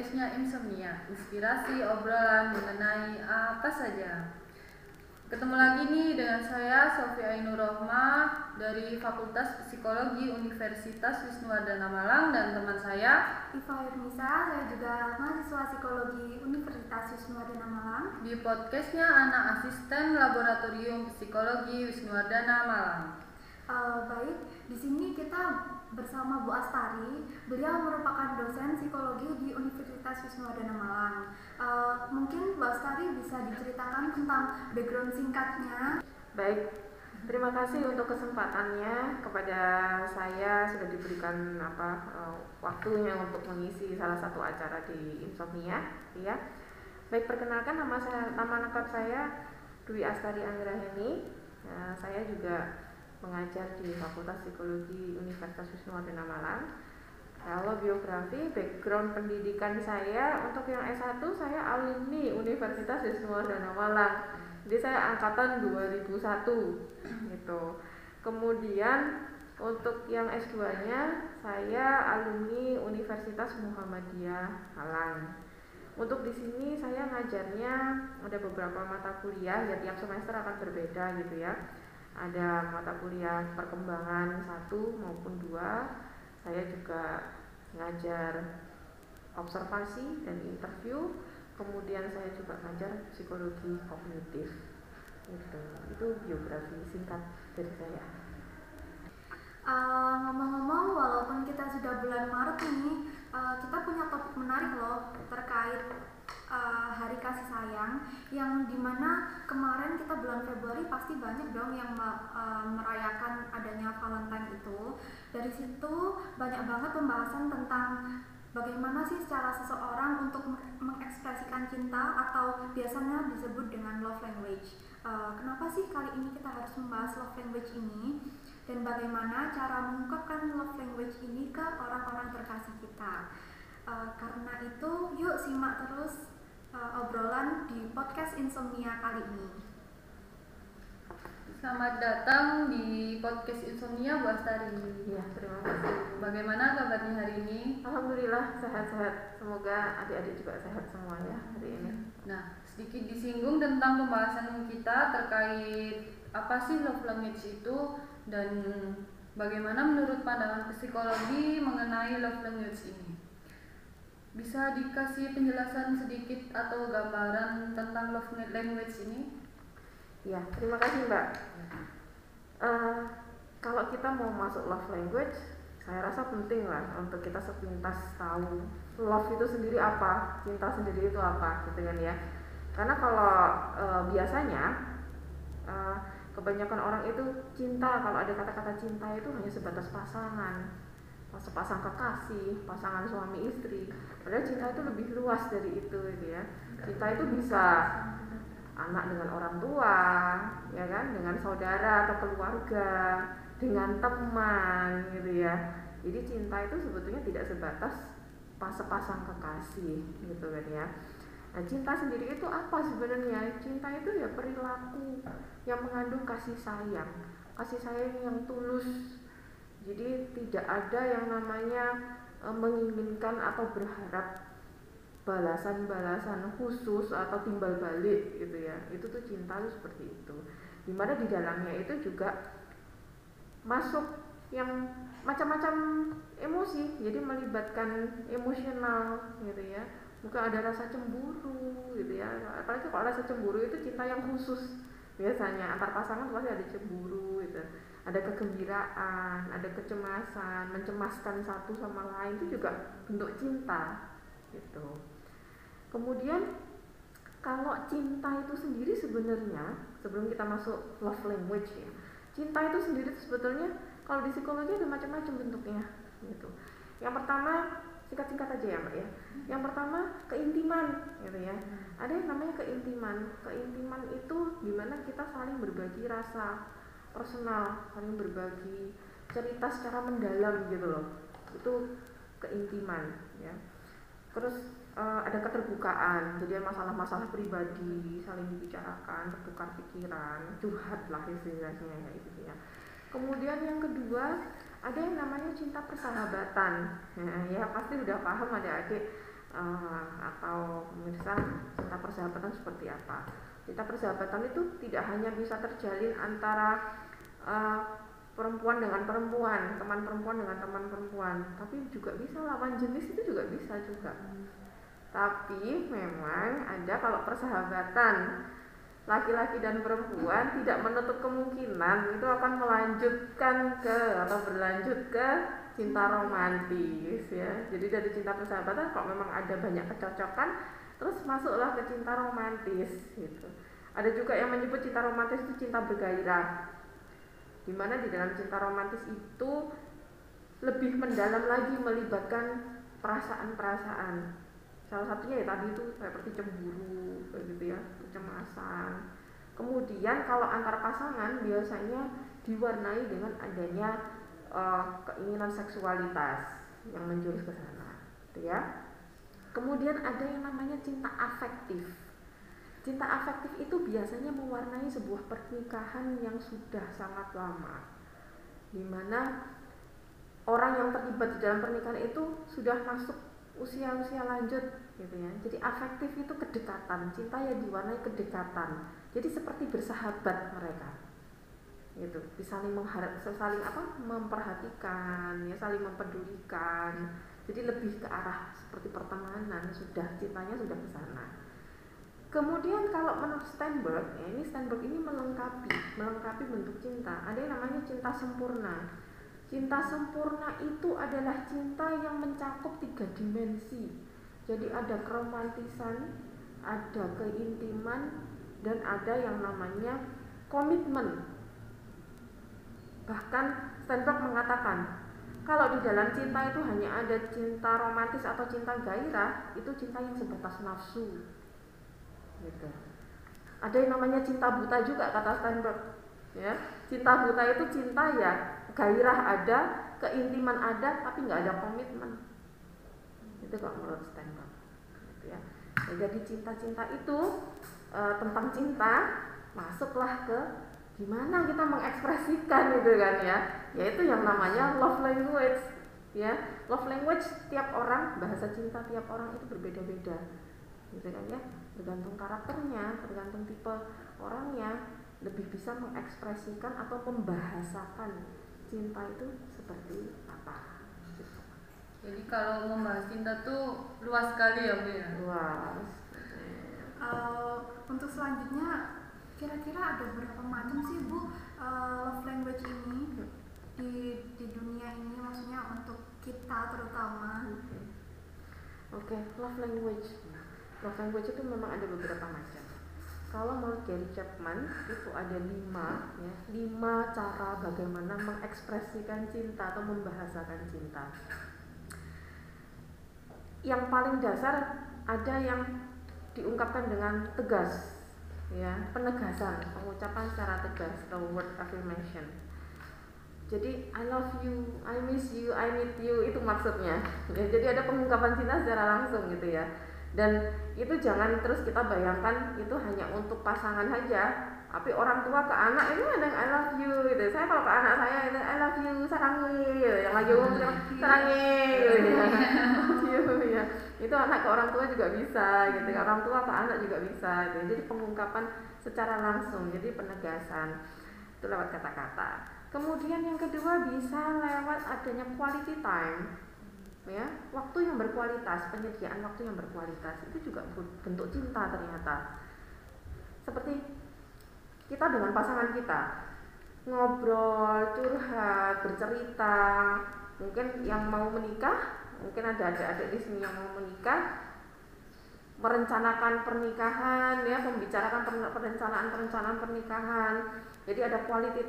podcastnya Insomnia, inspirasi obrolan mengenai apa saja. Ketemu lagi nih dengan saya Sofia Ainur Rohma dari Fakultas Psikologi Universitas Wisnuwardana Malang dan teman saya Iva Yurnisa, saya juga mahasiswa psikologi Universitas Wisnuwardana Malang. di podcastnya anak asisten Laboratorium Psikologi Wisnuwardana Malang. Eh, baik, di sini kita bersama Bu Astari. Beliau merupakan dosen psikologi di Universitas Wisnuwardana Malang. Eh, mungkin Bu Astari bisa diceritakan tentang background singkatnya. Baik, terima kasih untuk kesempatannya kepada saya sudah diberikan apa eh, waktunya untuk mengisi salah satu acara di Insomnia, ya. Baik, perkenalkan nama saya nama lengkap saya Dwi Astari Anggraheni. Ya, saya juga mengajar di Fakultas Psikologi Universitas Wisnuwardana Malang. Kalau biografi, background pendidikan saya untuk yang S1 saya alumni Universitas Wisnuwardana Malang. Jadi saya angkatan 2001 gitu. Kemudian untuk yang S2-nya saya alumni Universitas Muhammadiyah Malang. Untuk di sini saya ngajarnya ada beberapa mata kuliah ya tiap semester akan berbeda gitu ya. Ada mata kuliah perkembangan satu maupun dua. Saya juga ngajar observasi dan interview. Kemudian saya juga ngajar psikologi kognitif. Gitu. Itu biografi singkat dari saya. Eh, ngomong-ngomong, walaupun kita sudah bulan Maret ini, eh, kita punya topik menarik loh terkait eh, Hari Kasih Sayang, yang di mana kemarin kita bulan Februari pasti banyak dong yang eh, merayakan adanya Valentine itu. Dari situ banyak banget pembahasan tentang bagaimana sih cara seseorang untuk me- mengekspresikan cinta atau biasanya disebut dengan love language. Eh, kenapa sih kali ini kita harus membahas love language ini? dan bagaimana cara mengungkapkan love language ini ke orang-orang terkasih kita. Uh, karena itu, yuk simak terus uh, obrolan di podcast Insomnia kali ini. Selamat datang di podcast Insomnia Bu Astari. Ya, terima kasih. Bagaimana kabarnya hari ini? Alhamdulillah sehat-sehat. Semoga adik-adik juga sehat semua ya hari ini. Nah, sedikit disinggung tentang pembahasan kita terkait apa sih love language itu dan bagaimana menurut pandangan psikologi mengenai love language ini. Bisa dikasih penjelasan sedikit atau gambaran tentang love language ini? Ya, terima kasih Mbak. Eh, kalau kita mau masuk love language, saya rasa penting lah untuk kita sepintas tahu love itu sendiri apa, cinta sendiri itu apa, gitu kan ya. Karena kalau eh, biasanya eh, kebanyakan orang itu cinta, kalau ada kata-kata cinta itu hanya sebatas pasangan, sepasang kekasih, pasangan suami istri. Padahal cinta itu lebih luas dari itu, gitu ya. Cinta itu bisa anak dengan orang tua, ya kan, dengan saudara atau keluarga, dengan teman, gitu ya. Jadi cinta itu sebetulnya tidak sebatas pas sepasang kekasih, gitu kan ya. Nah, cinta sendiri itu apa sebenarnya? Cinta itu ya perilaku yang mengandung kasih sayang, kasih sayang yang tulus. Jadi tidak ada yang namanya eh, menginginkan atau berharap balasan-balasan khusus atau timbal balik gitu ya. Itu tuh cinta tuh seperti itu. Di mana di dalamnya itu juga masuk yang macam-macam emosi. Jadi melibatkan emosional gitu ya. Bukan ada rasa cemburu gitu ya. Apalagi kalau rasa cemburu itu cinta yang khusus. Biasanya antar pasangan pasti ada cemburu gitu ada kegembiraan ada kecemasan mencemaskan satu sama lain itu juga bentuk cinta gitu. Kemudian kalau cinta itu sendiri sebenarnya sebelum kita masuk love language ya, cinta itu sendiri itu sebetulnya kalau di psikologi ada macam-macam bentuknya gitu. Yang pertama singkat-singkat aja ya mbak ya. Yang pertama keintiman gitu ya. Ada yang namanya keintiman. Keintiman itu di mana kita saling berbagi rasa personal, saling berbagi cerita secara mendalam gitu loh. Itu keintiman ya. Terus uh, ada keterbukaan jadi masalah-masalah pribadi saling dibicarakan bertukar pikiran curhat lah istilahnya ya gitu ya. Kemudian yang kedua ada yang namanya cinta persahabatan. Ya, ya pasti udah paham ada adik uh, atau pemirsa cinta persahabatan seperti apa cinta persahabatan itu tidak hanya bisa terjalin antara uh, perempuan dengan perempuan teman perempuan dengan teman perempuan tapi juga bisa lawan jenis itu juga bisa juga tapi memang ada kalau persahabatan laki-laki dan perempuan tidak menutup kemungkinan itu akan melanjutkan ke atau berlanjut ke cinta romantis ya. Jadi dari cinta persahabatan kok memang ada banyak kecocokan terus masuklah ke cinta romantis gitu. Ada juga yang menyebut cinta romantis itu cinta bergairah. Di mana di dalam cinta romantis itu lebih mendalam lagi melibatkan perasaan-perasaan. Salah satunya ya tadi itu seperti cemburu gitu ya kecemasan. Kemudian kalau antar pasangan biasanya diwarnai dengan adanya uh, keinginan seksualitas yang menjurus ke sana gitu ya. Kemudian ada yang namanya cinta afektif cinta afektif itu biasanya mewarnai sebuah pernikahan yang sudah sangat lama di mana orang yang terlibat di dalam pernikahan itu sudah masuk usia-usia lanjut gitu ya. Jadi afektif itu kedekatan, cinta yang diwarnai kedekatan. Jadi seperti bersahabat mereka. Gitu, bisa saling mengharap, saling apa? memperhatikan, ya saling mempedulikan. Jadi lebih ke arah seperti pertemanan, sudah cintanya sudah ke sana. Kemudian kalau menurut Steinberg, ya ini Steinberg ini melengkapi, melengkapi bentuk cinta. Ada yang namanya cinta sempurna Cinta sempurna itu adalah cinta yang mencakup tiga dimensi. Jadi ada keromantisan, ada keintiman, dan ada yang namanya komitmen. Bahkan Steinberg mengatakan, kalau di dalam cinta itu hanya ada cinta romantis atau cinta gairah, itu cinta yang sebatas nafsu. Gitu. Ada yang namanya cinta buta juga kata Steinberg. Ya, cinta buta itu cinta ya gairah ada, keintiman ada, tapi nggak ada komitmen. Itu kok menurut Steinberg. Gitu ya. ya. jadi cinta-cinta itu e, tentang cinta masuklah ke gimana kita mengekspresikan gitu kan ya. Yaitu yang namanya love language. Ya, love language tiap orang bahasa cinta tiap orang itu berbeda-beda. Gitu kan ya. Tergantung karakternya, tergantung tipe orangnya lebih bisa mengekspresikan atau membahasakan cinta itu seperti apa gitu. jadi kalau membahas cinta tuh luas sekali ya Bu ya luas uh, untuk selanjutnya kira-kira ada berapa macam sih Bu uh, love language ini di di dunia ini maksudnya untuk kita terutama oke okay. love language love language itu memang ada beberapa macam. Kalau menurut Gary Chapman itu ada lima ya. Lima cara bagaimana mengekspresikan cinta atau membahasakan cinta. Yang paling dasar ada yang diungkapkan dengan tegas ya. Penegasan pengucapan secara tegas atau word affirmation. Jadi I love you, I miss you, I need you itu maksudnya. Ya, jadi ada pengungkapan cinta secara langsung gitu ya dan itu jangan terus kita bayangkan itu hanya untuk pasangan saja. Tapi orang tua ke anak itu ada I love you gitu. Saya kalau ke anak saya itu I love you sarangi gitu. yang lagi ngomong sarangi gitu. Ya. ya itu anak ke orang tua juga bisa gitu. Orang tua ke anak juga bisa gitu. jadi pengungkapan secara langsung jadi penegasan. Itu lewat kata-kata. Kemudian yang kedua bisa lewat adanya quality time ya waktu yang berkualitas penyediaan waktu yang berkualitas itu juga bentuk cinta ternyata. Seperti kita dengan pasangan kita ngobrol curhat bercerita mungkin yang mau menikah mungkin ada adik-adik di sini yang mau menikah merencanakan pernikahan ya membicarakan perencanaan perencanaan pernikahan. Jadi ada quality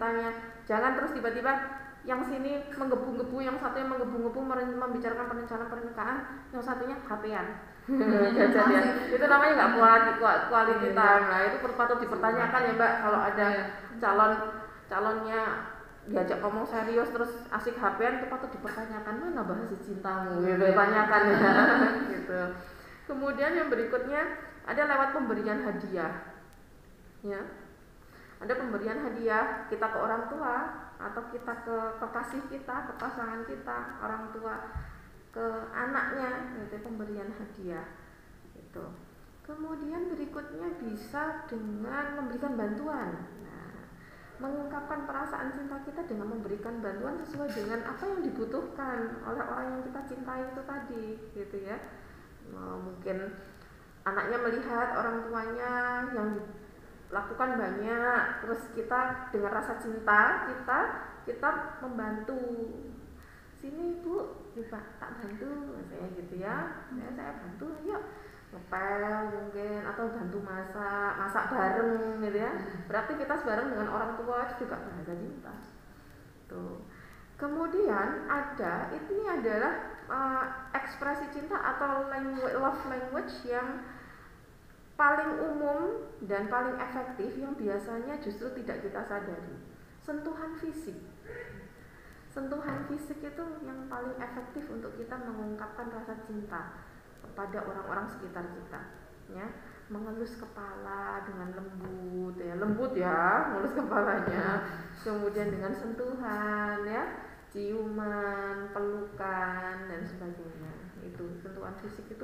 jangan terus tiba-tiba yang sini menggebu-gebu, yang satu yang menggebu-gebu membicarakan perencanaan pernikahan, yang satunya HP-an. Ya. Itu namanya nggak quality, quality iya, iya. time. Nah, itu patut dipertanyakan ya, Mbak, kalau ada iya. calon calonnya diajak ngomong serius terus asik HP-an itu patut dipertanyakan. Mana bahasa cintamu? Gitu tanyakan. Ya gitu. Kemudian yang berikutnya ada lewat pemberian hadiah. Ya. Ada pemberian hadiah kita ke orang tua atau kita ke kekasih kita, ke pasangan kita, orang tua ke anaknya gitu pemberian hadiah itu kemudian berikutnya bisa dengan memberikan bantuan. Nah, mengungkapkan perasaan cinta kita dengan memberikan bantuan sesuai dengan apa yang dibutuhkan oleh orang yang kita cintai itu tadi gitu ya. Mungkin anaknya melihat orang tuanya yang lakukan banyak terus kita dengan rasa cinta kita kita membantu. Sini ibu coba tak bantu saya gitu ya. Saya saya bantu yuk ngepel mungkin atau bantu masak masak bareng gitu ya. Beraktivitas bareng dengan orang tua itu juga bahasa cinta. Tuh. Kemudian ada ini adalah uh, ekspresi cinta atau language, love language yang paling umum dan paling efektif yang biasanya justru tidak kita sadari. Sentuhan fisik. Sentuhan fisik itu yang paling efektif untuk kita mengungkapkan rasa cinta kepada orang-orang sekitar kita ya. Mengelus kepala dengan lembut ya. Lembut ya. Mengelus kepalanya. Kemudian dengan sentuhan ya. Ciuman pelukan dan sebagainya. Itu sentuhan fisik itu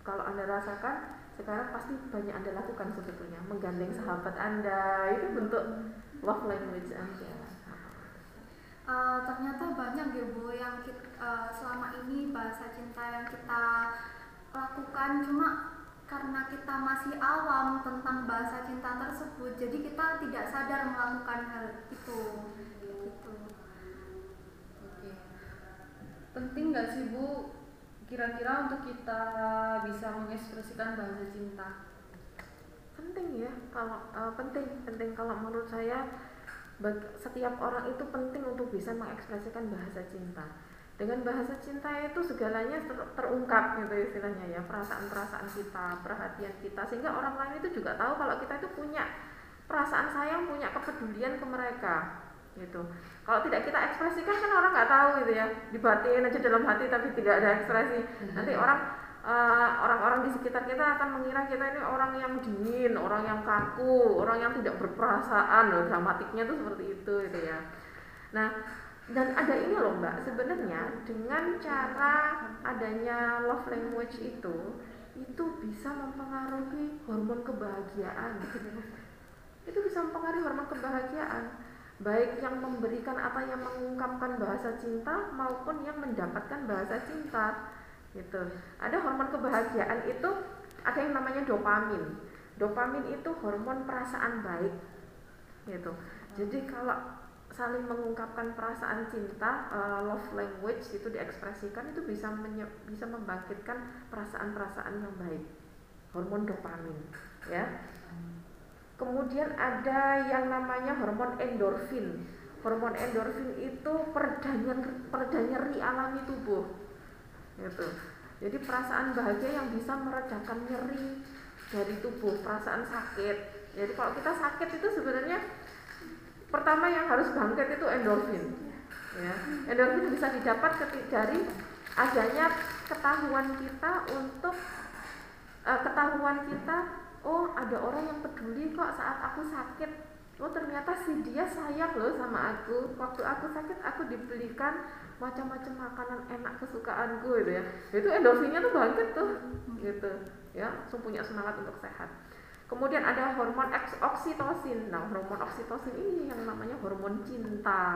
kalau anda rasakan sekarang pasti banyak anda lakukan sebetulnya menggandeng sahabat anda. Itu bentuk love language anda. Uh, ternyata banyak ya bu yang kita, uh, selama ini bahasa cinta yang kita lakukan cuma karena kita masih awam tentang bahasa cinta tersebut jadi kita tidak sadar melakukan hal itu. Gitu. Oke. Penting nggak sih bu kira-kira untuk kita bisa mengekspresikan bahasa cinta? Penting ya kalau uh, penting penting. Kalau menurut saya setiap orang itu penting untuk bisa mengekspresikan bahasa cinta. Dengan bahasa cinta itu segalanya ter terungkap gitu istilahnya ya perasaan-perasaan kita perhatian kita. Sehingga orang lain itu juga tahu kalau kita itu punya perasaan sayang punya kepedulian ke mereka gitu. Kalau tidak kita ekspresikan kan orang nggak tahu gitu ya. Dibatin aja dalam hati tapi tidak ada ekspresi. Nanti orang eh, orang-orang uh, di sekitar kita akan mengira kita ini orang yang dingin orang yang kaku orang yang tidak berperasaan. Loh dramatiknya tuh seperti itu gitu ya. Nah dan ada ini loh mbak. Sebenarnya dengan cara adanya love language itu itu bisa mempengaruhi hormon kebahagiaan. Itu bisa mempengaruhi hormon kebahagiaan baik yang memberikan atau yang mengungkapkan bahasa cinta maupun yang mendapatkan bahasa cinta gitu. Ada hormon kebahagiaan itu ada yang namanya dopamin. Dopamin itu hormon perasaan baik gitu. Jadi kalau saling mengungkapkan perasaan cinta uh, love language itu diekspresikan itu bisa bisa membangkitkan perasaan-perasaan yang baik. Hormon dopamin ya Kemudian ada yang namanya hormon endorfin. Hormon endorfin itu peredanya pereda nyeri alami tubuh. Gitu. Jadi perasaan bahagia yang bisa meredakan nyeri dari tubuh, perasaan sakit. Jadi kalau kita sakit itu sebenarnya pertama yang harus bangkit itu endorfin. Ya. Endorfin bisa didapat ketika dari adanya ketahuan kita untuk uh, ketahuan kita oh ada orang yang peduli kok saat aku sakit. Oh ternyata si dia sayang loh sama aku. Waktu aku sakit aku dibelikan macam-macam makanan enak kesukaanku gitu ya. Itu endorfinnya tuh bangkit tuh gitu. Ya langsung punya semangat untuk sehat. Kemudian ada hormon oksitosin. Nah hormon oksitosin ini yang namanya hormon cinta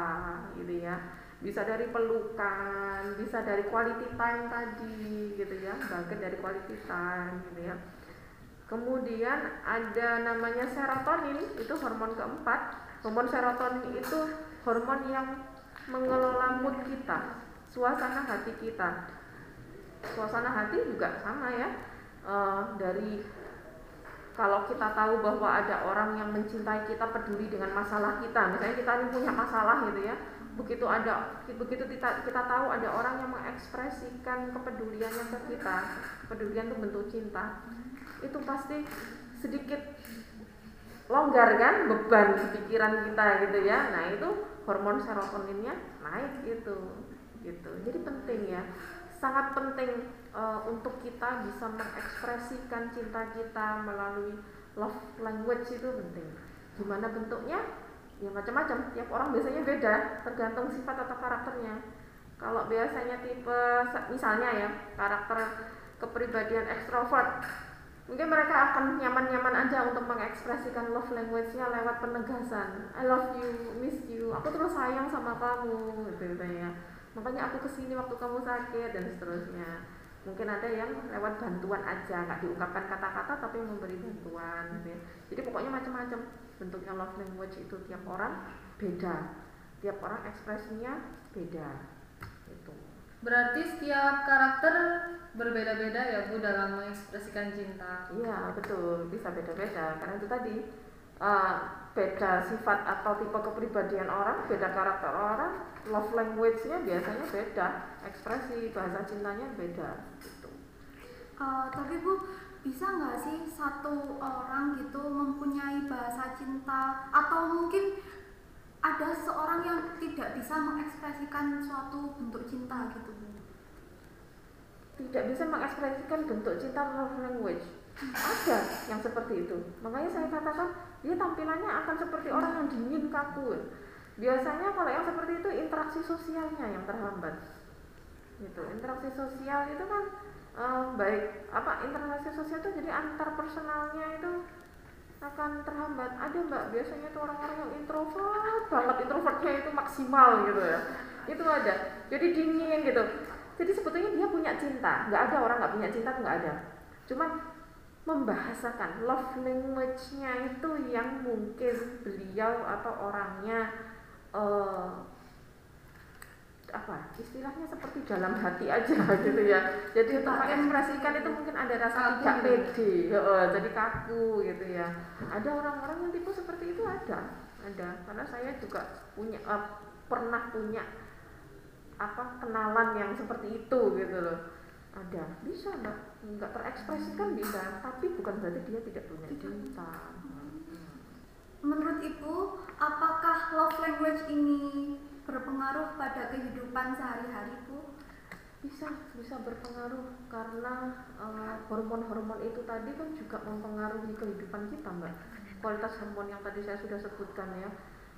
gitu ya. Bisa dari pelukan bisa dari quality time tadi gitu ya. Bangkit dari quality time gitu ya Kemudian ada namanya serotonin, itu hormon keempat. Hormon serotonin itu hormon yang mengelola mood kita, suasana hati kita. Suasana hati juga sama ya. E, dari kalau kita tahu bahwa ada orang yang mencintai kita peduli dengan masalah kita, misalnya kita ini punya masalah gitu ya, begitu ada begitu kita kita tahu ada orang yang mengekspresikan kepeduliannya ke kita, kepedulian itu bentuk cinta itu pasti sedikit longgar kan beban pikiran kita gitu ya. Nah itu hormon serotoninnya naik gitu gitu. Jadi penting ya sangat penting uh, untuk kita bisa mengekspresikan cinta kita melalui love language itu penting. Gimana bentuknya? Ya macam-macam. Tiap orang biasanya beda tergantung sifat atau karakternya. Kalau biasanya tipe misalnya ya karakter kepribadian ekstrovert mungkin mereka akan nyaman-nyaman aja untuk mengekspresikan love language-nya lewat penegasan. I love you, miss you, aku terus sayang sama kamu gitu, gitu ya. Makanya aku ke sini waktu kamu sakit dan seterusnya. Mungkin ada yang lewat bantuan aja nggak diungkapkan kata-kata tapi memberi bantuan gitu ya. jadi pokoknya macam-macam bentuknya love language itu tiap orang beda. Tiap orang ekspresinya beda Berarti setiap karakter berbeda-beda ya Bu dalam mengekspresikan cinta. iya betul. Bisa beda-beda. Karena itu tadi uh, beda sifat atau tipe kepribadian orang beda karakter orang love language-nya biasanya beda ekspresi bahasa cintanya beda gitu. Uh, tapi bu bisa nggak sih satu orang gitu mempunyai bahasa cinta? Atau mungkin ada seorang yang tidak bisa mengekspresikan suatu bentuk cinta gitu. Tidak bisa mengekspresikan bentuk cinta love language. Ada yang seperti itu. Makanya saya katakan dia tampilannya akan seperti orang yang dingin kaku biasanya kalau yang seperti itu interaksi sosialnya yang terhambat. Gitu. Interaksi sosial itu kan eh, baik apa interaksi sosial itu jadi antar personalnya itu akan terhambat. Ada mbak biasanya itu orang-orang yang introvert banget introvertnya itu maksimal gitu ya. Itu ada. Jadi dingin gitu. Jadi sebetulnya dia punya cinta. Nggak ada orang nggak punya cinta tuh nggak ada. Cuman membahasakan love language-nya itu yang mungkin beliau atau orangnya eh, apa istilahnya seperti dalam hati aja gitu ya. Jadi untuk mengekspresikan itu mungkin ada rasa Kaku tidak gitu. pede heeh, jadi kaku gitu ya. Ada orang-orang yang tipe seperti itu ada ada. Karena saya juga punya eh, pernah punya apa kenalan yang seperti itu gitu loh. Ada bisa mbak. Nggak terekspresikan bisa tapi bukan berarti dia tidak punya cinta. Menurut ibu apakah love language ini berpengaruh pada kehidupan sehari-hari bu? Bisa bisa berpengaruh karena eh, hormon-hormon itu tadi kan juga mempengaruhi kehidupan kita mbak. Kualitas hormon yang tadi saya sudah sebutkan ya.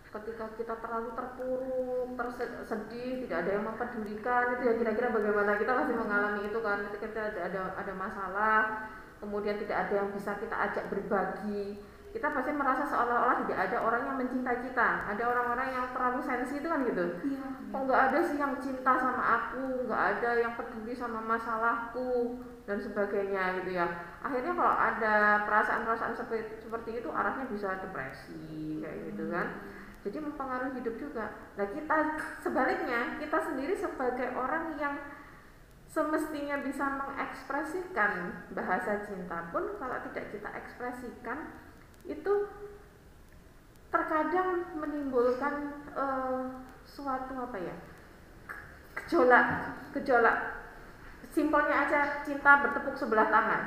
Ketika kita terlalu terpuruk tersedih tidak ada yang mempedulikan itu ya kira-kira bagaimana? Kita pasti mengalami itu kan ketika kita ada ada, ada masalah kemudian tidak ada yang bisa kita ajak berbagi kita pasti merasa seolah-olah tidak ada orang yang mencintai kita. Ada orang-orang yang terlalu sensi itu kan gitu. Iya. Kok nggak ada sih yang cinta sama aku? Nggak ada yang peduli sama masalahku? Dan sebagainya gitu ya. Akhirnya kalau ada perasaan-perasaan seperti seperti itu arahnya bisa depresi kayak gitu kan. Jadi mempengaruhi hidup juga. Nah kita sebaliknya kita sendiri sebagai orang yang semestinya bisa mengekspresikan bahasa cinta pun kalau tidak kita ekspresikan itu terkadang menimbulkan eh, suatu apa ya gejolak gejolak. Simpelnya aja cinta bertepuk sebelah tangan.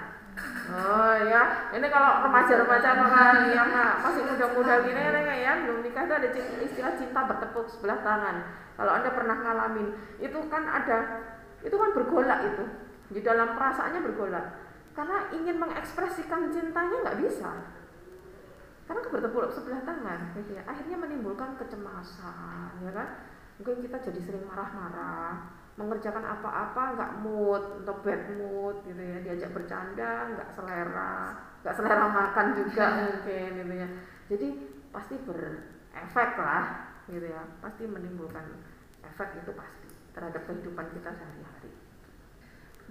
Oh ya ini kalau remaja-remaja orang yang masih muda-muda gini ya? Belum nikah itu ada istilah cinta bertepuk sebelah tangan. Kalau anda pernah ngalamin itu kan ada itu kan bergolak itu. Di dalam perasaannya bergolak. Karena ingin mengekspresikan cintanya nggak bisa karena kan bertepuk sebelah tangan gitu ya. Akhirnya menimbulkan kecemasan ya kan? Mungkin kita jadi sering marah-marah mengerjakan apa-apa nggak mood atau bad mood gitu ya. Diajak bercanda nggak selera nggak selera makan juga mungkin gitu ya. Jadi pasti berefek lah gitu ya. Pasti menimbulkan efek itu pasti terhadap kehidupan kita sehari-hari.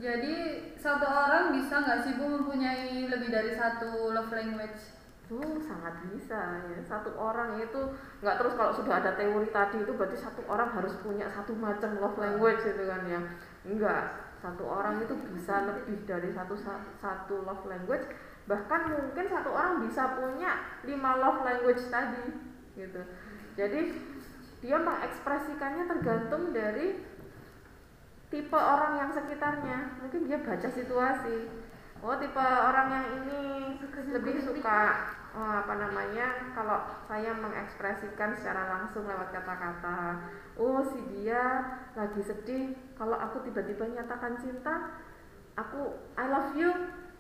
Jadi satu orang bisa nggak sih Bu mempunyai lebih dari satu love language? Oh sangat bisa ya. Satu orang itu nggak terus kalau sudah ada teori tadi itu berarti satu orang harus punya satu macam love language gitu kan ya. Enggak satu orang itu bisa lebih dari satu satu love language. Bahkan mungkin satu orang bisa punya lima love language tadi gitu. Jadi dia mengekspresikannya tergantung dari tipe orang yang sekitarnya. Mungkin dia baca situasi. Oh tipe orang yang ini lebih suka apa namanya kalau saya mengekspresikan secara langsung lewat kata-kata oh si dia lagi sedih kalau aku tiba-tiba nyatakan cinta aku I love you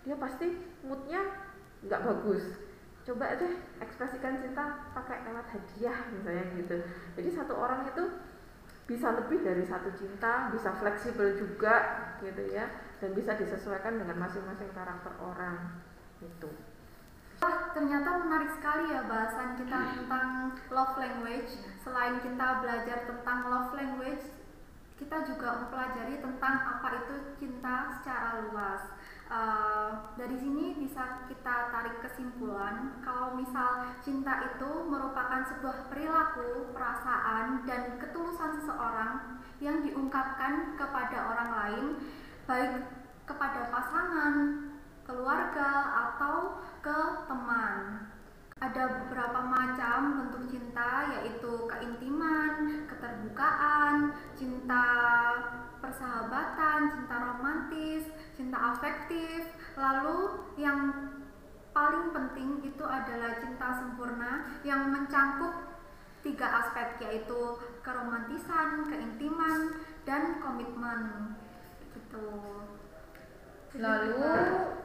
dia pasti moodnya nggak bagus coba deh ekspresikan cinta pakai lewat hadiah misalnya gitu jadi satu orang itu bisa lebih dari satu cinta, bisa fleksibel juga gitu ya, dan bisa disesuaikan dengan masing-masing karakter orang itu. Ternyata menarik sekali ya bahasan kita tentang love language. Selain kita belajar tentang love language, kita juga mempelajari tentang apa itu cinta secara luas. Uh, dari sini bisa kita tarik kesimpulan kalau misal cinta itu merupakan sebuah perilaku, perasaan, dan ketulusan seseorang yang diungkapkan kepada orang lain, baik kepada pasangan, keluarga, atau ke teman. Ada beberapa macam bentuk cinta yaitu keintiman, keterbukaan, cinta persahabatan, cinta romantis, cinta afektif. Lalu yang paling penting itu adalah cinta sempurna yang mencangkup tiga aspek yaitu keromantisan, keintiman, dan komitmen. Gitu. Lalu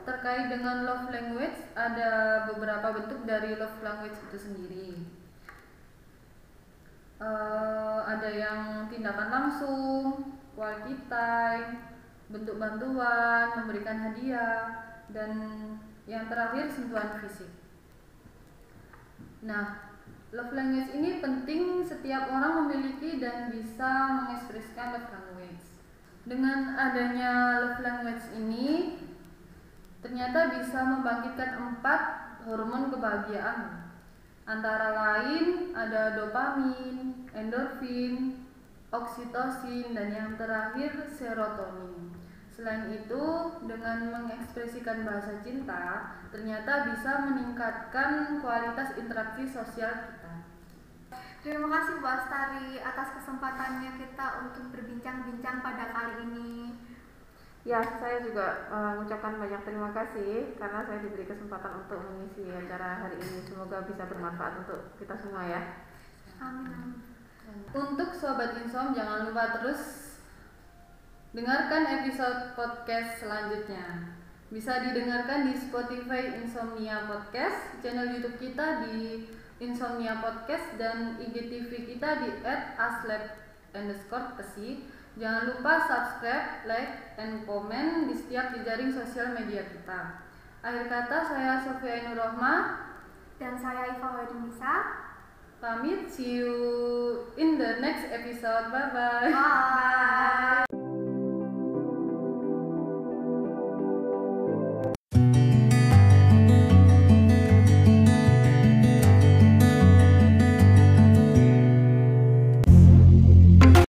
terkait dengan love language ada beberapa bentuk dari love language itu sendiri. Uh, ada yang tindakan langsung, quality time, bentuk bantuan, memberikan hadiah, dan yang terakhir sentuhan fisik. Nah, love language ini penting setiap orang memiliki dan bisa mengekspresikan love language. Dengan adanya love language ini, ternyata bisa membangkitkan empat hormon kebahagiaan. Antara lain ada dopamin, endorfin, oksitosin, dan yang terakhir serotonin. Selain itu, dengan mengekspresikan bahasa cinta, ternyata bisa meningkatkan kualitas interaksi sosial kita. Terima kasih Bu Astari atas kesempatannya kita untuk berbincang-bincang pada kali ini. Ya, saya juga uh, mengucapkan banyak terima kasih karena saya diberi kesempatan untuk mengisi acara hari ini. Semoga bisa bermanfaat untuk kita semua ya. Amin. Untuk sobat Insom jangan lupa terus Dengarkan episode podcast selanjutnya. Bisa didengarkan di Spotify Insomnia Podcast, channel YouTube kita di Insomnia Podcast dan IGTV kita di @aslab underscore pesi. Jangan lupa subscribe, like, and comment di setiap jejaring sosial media kita. Akhir kata saya Sofia Ainur dan saya Iva Wadimisa. Pamit, see you in the next episode. Bye-bye. Bye.